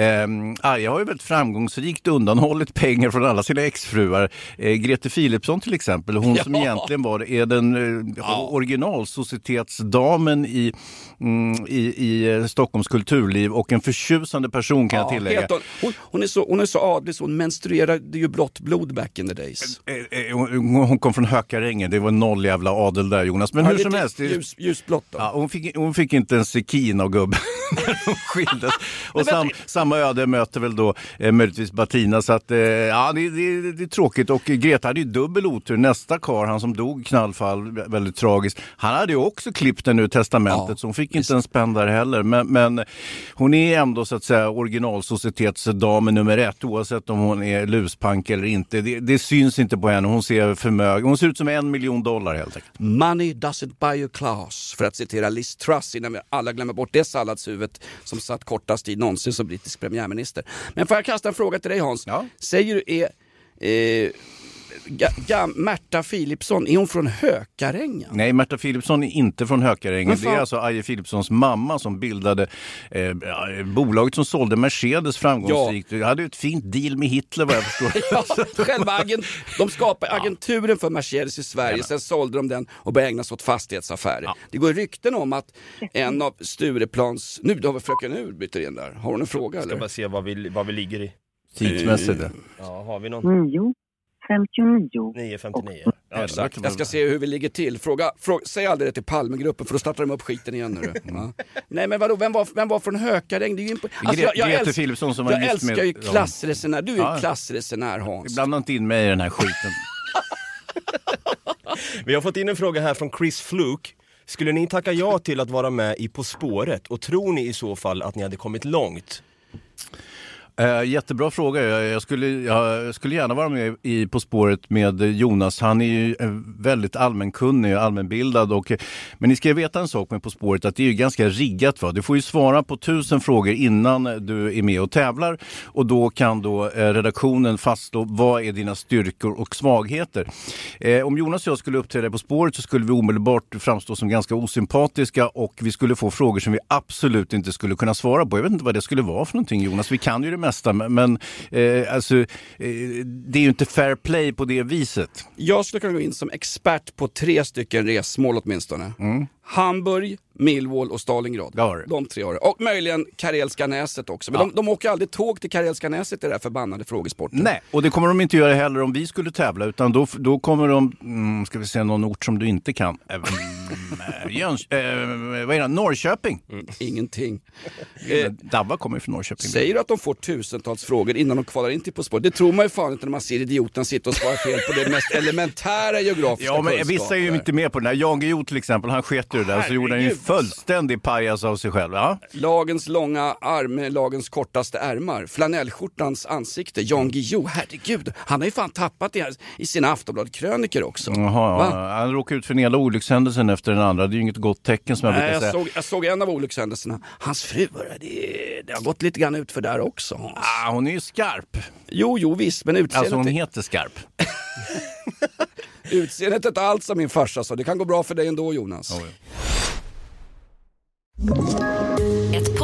Ehm, Arja har ju väldigt framgångsrikt undanhållit pengar från alla sina exfruar. Eh, Grete Philipsson till exempel, hon som Ja. egentligen var, är den eh, originalsocietetsdamen i, mm, i, i eh, Stockholms kulturliv och en förtjusande person kan jag tillägga. hon, hon, är så, hon är så adlig så hon menstruerade ju blått blod back in the days. Eh, eh, Hon hon kom från Hökarängen, det var noll jävla adel där Jonas. Men Ja, hur som helst. Ljus, ljusblått då. Ja, hon, fick, hon fick inte en sekin av gubben när de skildes. Och sam, samma öde möter väl då eh, möjligtvis Bettina. Så att, eh, ja, det, det, det är tråkigt. Och Greta hade ju dubbel otur. Nästa kar, han som dog knallfall, vä- väldigt tragiskt. Han hade ju också klippt den ur testamentet Ja, så hon fick inte en spänn där heller. Men, men hon är ändå så att säga originalsocietetsdamen nummer ett oavsett om hon är luspank eller inte. Det, det syns inte på henne. Hon ser förmögen. Hon ser ut som en miljon dollar helt enkelt. Money doesn't buy you class, för att citera Liz Truss innan vi alla glömmer bort det salladshuvudet som satt kortast tid någonsin som brittisk premiärminister. Men får jag kasta en fråga till dig Hans? Ja. Säger du, är eh, Ga- Ga- Märta Philipsson, är hon från Hökarängen? Nej, Märta Philipsson är inte från Hökarängen. Det är alltså Aje Philipssons mamma som bildade eh, ja, bolaget som sålde Mercedes framgångsrikt. Ja. hade ju ett fint deal med Hitler vad jag förstår. Ja, själva agent, de skapade agenturen för Mercedes i Sverige, sen sålde de den och började ägna sig åt fastighetsaffärer. Det går rykten om att en av Stureplans, nu då har vi fröken Ur byter in där, har hon en fråga Ska eller? bara se vad vi, vad vi ligger i. Tidsmässigt. Ja, har vi någon? 9, 59. 9.59. Ja, Exakt. Jag ska se hur vi ligger till. Fråga, fråga, säg aldrig det till Palmegruppen för då startar de upp skiten igen nu. Ja. Nej men vadå, vem var, vem var från Hökaräng? Det är ju impo- alltså, Gre- Grete Philipsson som var jag älskar med- ju ja. klassresenär, du är ju Ja. klassresenär Hans. Blanda inte in mig i den här skiten. Vi har fått in en fråga här från Chris Fluke. Skulle ni tacka ja till att vara med i På spåret och tror ni i så fall att ni hade kommit långt? Eh, jättebra fråga. Jag, jag, skulle, jag, jag skulle gärna vara med i På spåret med Jonas. Han är ju eh, väldigt allmänkunnig och allmänbildad. Och, eh, men ni ska veta en sak med På spåret, att det är ju ganska riggat. Va? Du får ju svara på tusen frågor innan du är med och tävlar. Och då kan då eh, redaktionen fastslå vad är dina styrkor och svagheter. Eh, om Jonas och jag skulle uppträda På spåret så skulle vi omedelbart framstå som ganska osympatiska och vi skulle få frågor som vi absolut inte skulle kunna svara på. Jag vet inte vad det skulle vara för någonting Jonas. Vi kan ju det mesta men men, eh, alltså, eh, det är ju inte fair play på det viset. Jag skulle kunna gå in som expert på tre stycken resmål åtminstone. Mm. Hamburg, Millwall och Stalingrad. Det du. De tre har det. Och möjligen Karelska näset också. Men Ja. de, de åker aldrig tåg till Karelska näset i den här förbannade frågesporten. Nej, och det kommer de inte göra heller om vi skulle tävla utan då, då kommer de, mm, ska vi säga någon ort som du inte kan. Eh, mm, Jöns, eh, vad är det? Norrköping. Ingenting. Eh, Dabba kommer ju från Norrköping. Säger du att de får tusentals frågor innan de kvalar in till På spåret? Det tror man ju fan inte när man ser idioten sitta och svara fel på det mest elementära geografiska Ja, men vissa är ju inte med på den här. Jan Guillou till exempel, han sket ju det där så gjorde han ju en fullständig pajas av sig själv. Ja. Lagens långa arm med lagens kortaste ärmar. Flanellskjortans ansikte. Jan Guillou, herregud. Han har ju fan tappat det här i sina Aftonbladet-kröniker också. Jaha, Va? han råkade ut för den ena olyckshändelsen efter den andra. Det är ju inget gott tecken som jag Nej, brukar jag, säga. såg, jag såg en av olyckshändelserna. Hans fru, det, det har gått lite grann ut för där också. Hans. Ah, hon är ju skarp. Jo, jo visst, men utseendet, Alltså hon heter Skarp. utseendet är inte alls som min farsa sa. Det kan gå bra för dig ändå Jonas. Ett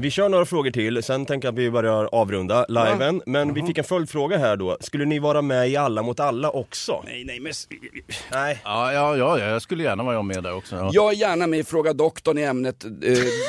Vi kör några frågor till, sen tänker jag att vi börjar avrunda liven. Men vi fick en följdfråga här då. Skulle ni vara med i Alla mot alla också? Nej, nej, men... Nej. Ja, ja, ja, jag skulle gärna vara med där också. Ja. Jag är gärna med i Fråga doktorn i ämnet eh,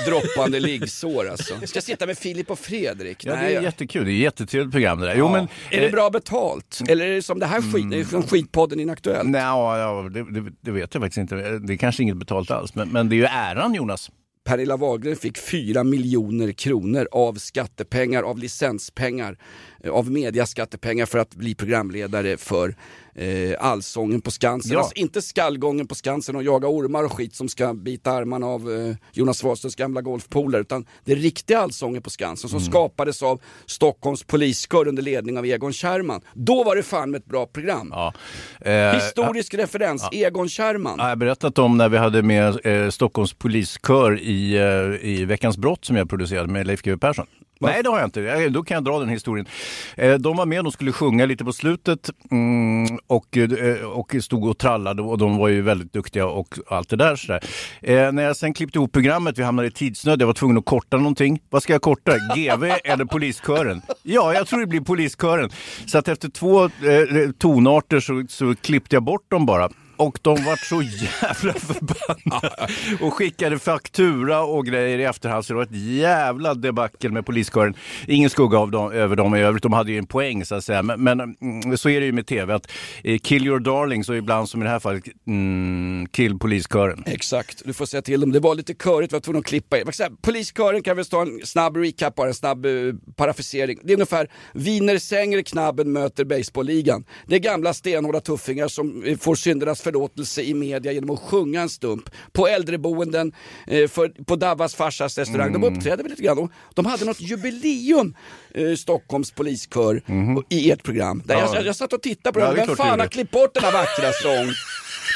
droppande liggsår alltså. Ska jag sitta med Filip och Fredrik? Ja, det är jag- jättekul. Det är ett jättetrevligt program det där. Jo, Ja. men, är det eh, bra betalt? Eller är det som det här skit, det är som skitpodden Inaktuellt? Nej, ja, ja, det, det, det vet jag faktiskt inte. Det är kanske inget betalt alls. Men, men det är ju äran Jonas. Pernilla Wahlgren fick 4 miljoner kronor av skattepengar, av licenspengar, av mediaskattepengar för att bli programledare för eh, Allsången på Skansen. Ja. Alltså inte skallgången på Skansen och jaga ormar och skit som ska bita armarna av eh, Jonas Wahlströms gamla golfpolare utan det riktiga Allsången på Skansen som skapades av Stockholms poliskör under ledning av Egon Kärrman. Då var det fan med ett bra program. Ja. Eh, Historisk referens, Egon Kärrman. Jag har berättat om när vi hade med eh, Stockholms poliskör i, eh, i Veckans brott som jag producerade med Leif GW Persson. Nej, det har jag inte. Då kan jag dra den historien. Eh, de var med, de skulle sjunga lite på slutet mm, och, eh, och stod och trallade och de var ju väldigt duktiga och allt det där. Sådär. Eh, när jag sen klippte ihop programmet, vi hamnade i tidsnöd, jag var tvungen att korta någonting. Vad ska jag korta? GV eller poliskören? Ja, jag tror det blir poliskören. Så att efter två tonarter så, så klippte jag bort dem bara. Och de var så jävla förbannade och skickade faktura och grejer i efterhand. Så det var ett jävla debacle med poliskören. Ingen skugga av dem, över dem i övrigt. De hade ju en poäng så att säga. Men, men mm, så är det ju med tv. Att, eh, kill your darlings och ibland som i det här fallet mm, kill poliskören. Exakt, du får säga till dem. Det var lite körigt, vi var tvungna att klippa i. Poliskören kan vi ta en snabb recap bara, en snabb eh, uh, parafrasering. Det är ungefär Wiener Sänger Knabben möter baseballligan. Det är gamla stenhårda tuffingar som eh, får syndernas förlåtelse i media genom att sjunga en stump på äldreboenden, eh, för, på Davas farsas restaurang. Mm. De uppträdde väl lite grann och de hade något jubileum, eh, Stockholms poliskör, i ert program. Där. Ja. jag, jag satt och tittade på Ja, det, det är vem fan har klippt bort den här vackra sång?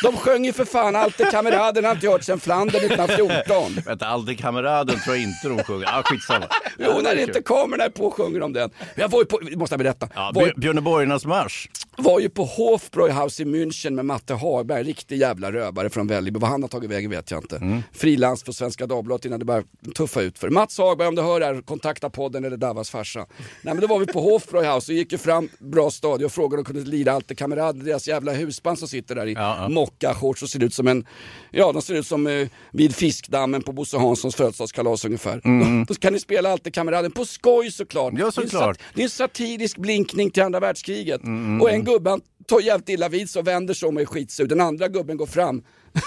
De sjöng ju för fan Alte kameraden har inte hört sen Flandern 1914. Vänta, Aldrig kameraden tror jag inte de sjunger. Ah, skitsamma. Jo, när inte kamerorna är på sjunger de den. Jag var ju på, måste jag berätta, Ja, var, Björneborgarnas marsch. var ju på Hofbräuhaus i München med Matte Hagberg, riktig jävla röbare från Vällingby. Vad han har tagit vägen vet jag inte. Mm. Frilans för Svenska Dagbladet innan det började tuffa ut för. Mats Hagberg om du hör det här, kontakta podden eller Davas farsa. Nej men då var vi på Hofbräuhaus och gick ju fram bra stadie och frågade om de kunde lira Alte kameraden, deras jävla husband som sitter där i Ja, ja. mocka-shorts och ser ut som en, ja de ser ut som eh, vid fiskdammen på Bosse Hanssons födelsedagskalas ungefär. Då, då kan ni spela Alte kameraden på skoj såklart. Mm. Ja, Det är en såklart. det är en satirisk blinkning till andra världskriget. Och en gubbe han tar jävligt illa vid sig och vänder sig om och är skitsur. Den andra gubben går fram.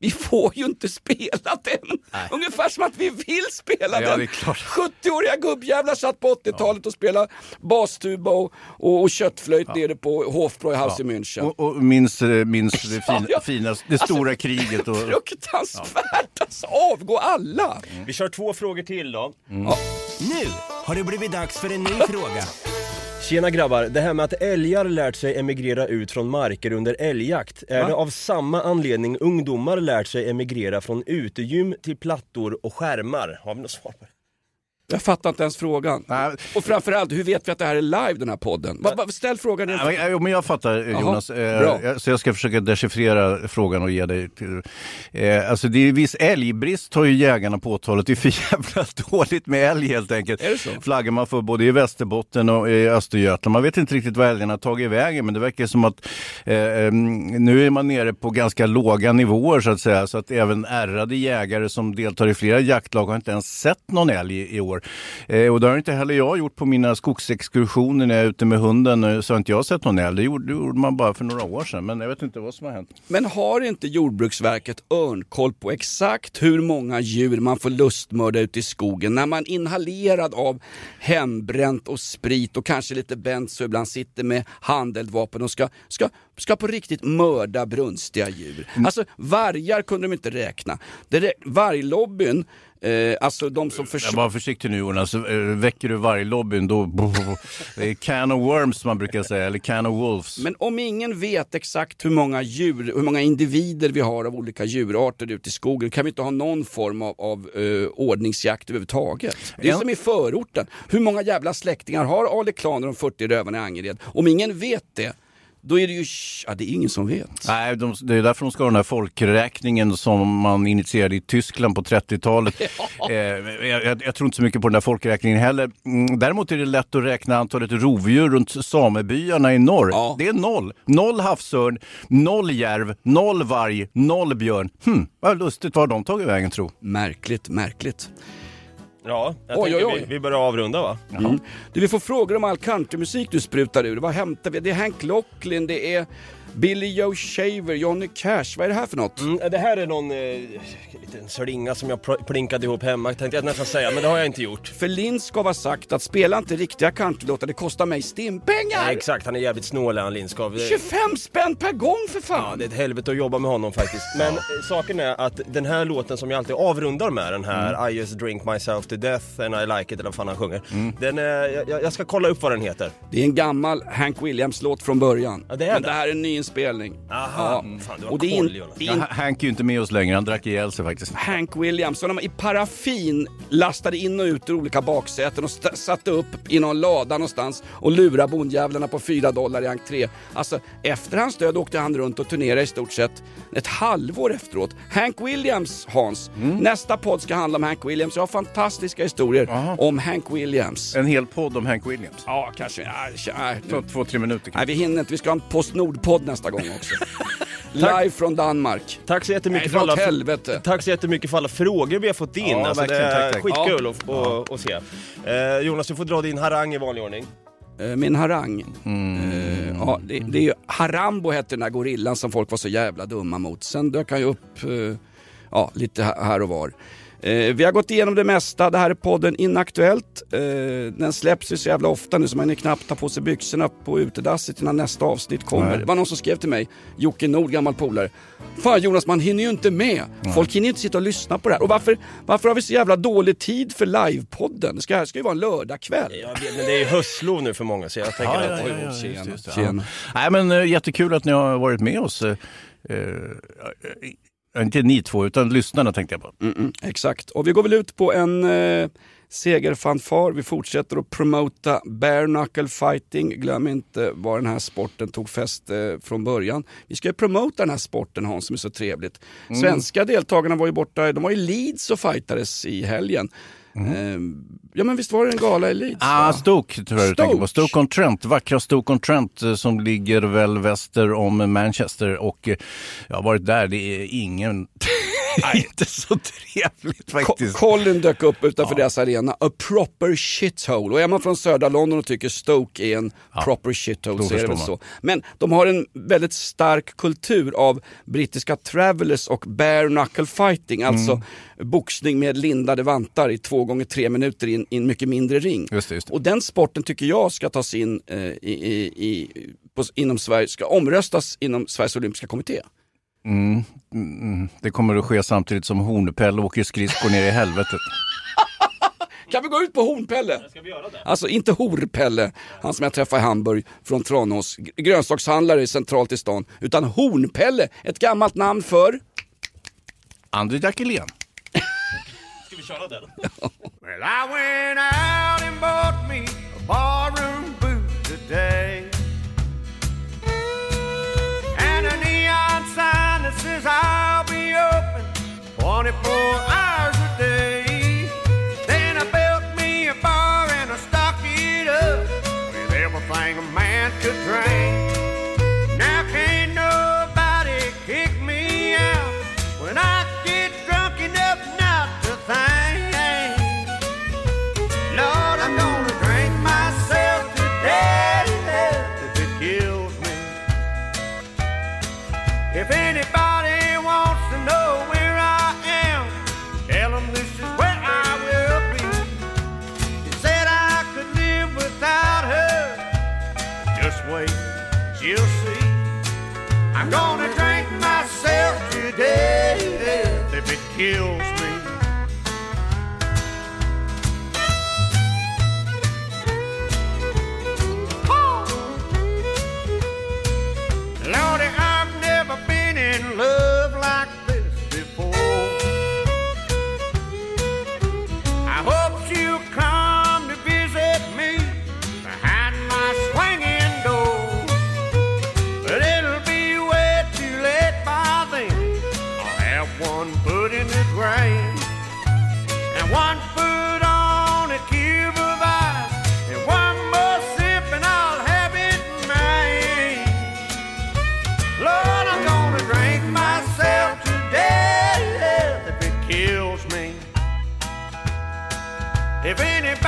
Vi får ju inte spela den! Ungefär som att vi vill spela Ja, den! det är klart. 70-åriga gubbjävlar satt på 80-talet och spelade bastuba och, och, och köttflöjt nere på Hofbräuhaus i München. Och, och minns, eh, minns det, fin, Ja, ja. fina, det stora kriget. Och, Fruktansvärt alltså! Avgå alla! Vi kör två frågor till då. Nu har det blivit dags för en ny fråga. Tjena grabbar, det här med att älgar lärt sig emigrera ut från marker under älgjakt, är Va? det av samma anledning ungdomar lärt sig emigrera från utegym till plattor och skärmar? Har vi något svar på det? Jag fattar inte ens frågan. Och framförallt, hur vet vi att det här är live den här podden? Va, va, ställ frågan igen. Ja, men, jag fattar Jonas, eh, så jag ska försöka dechiffrera frågan och ge dig till... Eh, alltså det är viss älgbrist har ju jägarna påtalat. Det är för jävla dåligt med älg helt enkelt. Är det så? Flaggar man för både i Västerbotten och i Östergötland. Man vet inte riktigt vad älgarna har tagit vägen men det verkar som att eh, eh, nu är man nere på ganska låga nivåer så att säga. Så att även ärrade jägare som deltar i flera jaktlag har inte ens sett någon älg i, i år. Eh, och det har inte heller jag gjort på mina skogsexkursioner när jag är ute med hunden. Eh, så har inte jag sett någon älg. Det gjorde, det gjorde man bara för några år sedan. Men jag vet inte vad som har hänt. Men har inte Jordbruksverket örnkoll på exakt hur många djur man får lustmörda ute i skogen när man inhalerad av hembränt och sprit och kanske lite benzo ibland sitter med handeldvapen och ska, ska, ska på riktigt mörda brunstiga djur. Alltså vargar kunde de inte räkna. Det, rä- varglobbyn, eh, alltså de som Jag försvarar var försiktig nu Jonas. Eh, Väcker du varglobbyn då... Det är can of worms man brukar säga. Eller can of wolves. Men om ingen vet exakt hur många djur, hur många individer vi har av olika djurarter ute i skogen kan vi inte ha någon form av, av eh, ordningsjakt överhuvudtaget. Det är Ja. som i förorten. Hur många jävla släktingar har Ale Klan och de 40 rövarna i Angered? Om ingen vet det, då är det ju, ja, det är ingen som vet. Nej, de, det är därför de ska ha den här folkräkningen som man initierade i Tyskland på 30-talet. Eh, jag, jag, tror inte så mycket på den där folkräkningen heller. Mm, däremot är det lätt att räkna antalet rovdjur runt samebyarna i norr. Det är noll. Noll havsörn, noll järv, noll varg, noll björn. Hm, vad lustigt. Var har de tagit vägen tro? Märkligt, märkligt. Ja, jag Oj, tänker oj, oj. Vi, vi börjar avrunda va? Mm. Du, vi får frågor om all countrymusik du sprutar ur. Vad hämtar vi? Det är Hank Locklin, det är Billy Joe Shaver, Johnny Cash. Vad är det här för något? Mm, det här är någon eh, liten slinga som jag pl- plinkade ihop hemma tänkte jag nästan säga, men det har jag inte gjort. För Lindskov har sagt att spela inte riktiga countrylåtar, det kostar mig stimpengar! Nej, exakt, han är jävligt snål han Lindskov. Det- 25 spänn per gång för fan! Ja, det är ett helvete att jobba med honom faktiskt. Men eh, saken är att den här låten som jag alltid avrundar med, den här Mm. I just drink myself to death and I like it, eller vad fan han sjunger. Den är, jag, jag ska kolla upp vad den heter. Det är en gammal Hank Williams-låt från början. Ja, det är Men det. det här är en nyinspelning. Aha, fan du har Och det är koll in- Jonas. är Ja, in- Hank är ju inte med oss längre. Han drack ihjäl sig faktiskt. Hank Williams, som de i paraffin lastade in och ut ur olika baksäten och st- satte upp i någon lada någonstans och lurade bondjävlarna på 4 dollar i entré. Alltså, efter hans död åkte han runt och turnerade i stort sett ett halvår efteråt. Hank Williams, Hans. Nästa podd ska handla om Hank Williams. Jag har fantastiska historier om Hank Williams. En hel podd om Hank Williams. Ja, kanske. Ja, tja, nej, Ta två, tre minuter. Nej, vi hinner inte. Vi ska ha en Postnord-podd nästa gång också. Live från Danmark. Tack så jättemycket Nej, för alla, helvete. tack så jättemycket för alla frågor vi har fått in. Ja, alltså, det är Tack, tack. skitkul att, att, att se. Eh, Jonas, du får dra din harang i vanlig ordning. Eh, Min harang. Eh, ja, det, det är ju, Harambo hette den där gorillan som folk var så jävla dumma mot. Sen dök han ju upp eh, ja, lite här och var. Eh, vi har gått igenom det mesta. Det här är podden Inaktuellt. Eh, den släpps ju så jävla ofta nu så man hinner knappt ta på sig byxorna på utedasset innan nästa avsnitt kommer. Nej. Det var någon som skrev till mig, Jocke Nord, gammal polare. Fan Jonas, man hinner ju inte med. Folk hinner ju inte sitta och lyssna på det här. Och varför, varför har vi så jävla dålig tid för livepodden? Det ska, det ska ju vara en lördagkväll. Jag vet, men det är ju höstlov nu för många så jag tänker Ja, att... ja, ja, ja, just det, just. Ja. Nej, men eh, jättekul att ni har varit med oss. Inte ni två, utan lyssnarna tänkte jag på. Mm, mm, exakt. Och vi går väl ut på en eh, segerfanfar. Vi fortsätter att promota bare knuckle fighting. Glöm inte var den här sporten tog fäste eh, från början. Vi ska ju promota den här sporten Hans, som är så trevligt. Mm. Svenska deltagarna var ju borta, de var i Leeds och fightades i helgen. Eh, ja men visst var det en gala i Leeds? Mm. Ah? Stoke tror jag du tänker på. Stoke. Stoke-on-Trent, vackra Stoke-on-Trent eh, som ligger väl väster om Manchester och eh, jag har varit där, det är ingen, inte så trevligt faktiskt. Co- Colin dök upp utanför deras arena, a proper shithole. Och är man från södra London och tycker Stoke är en proper shithole så är det väl så. Men de har en väldigt stark kultur av brittiska travelers och bare knuckle fighting, alltså Mm. boxning med lindade vantar i två gånger tre minuter i en mycket mindre ring. Just det, just det. Och den sporten tycker jag ska tas in eh, i, i, i, på, inom Sverige, ska omröstas inom Sveriges olympiska kommitté. Mm, mm, det kommer att ske samtidigt som Hornepelle åker skridskor ner i helvetet. Kan vi gå ut på Hornpelle? Ska vi göra det? Alltså inte Horpelle, han som jag träffade i Hamburg från Tranås, grönsakshandlare centralt i stan. Utan Hornpelle, ett gammalt namn för... André Jackelén. Ska vi köra den? Well, I went out and bought me a barroom boot today. 24 hours a day. If anybody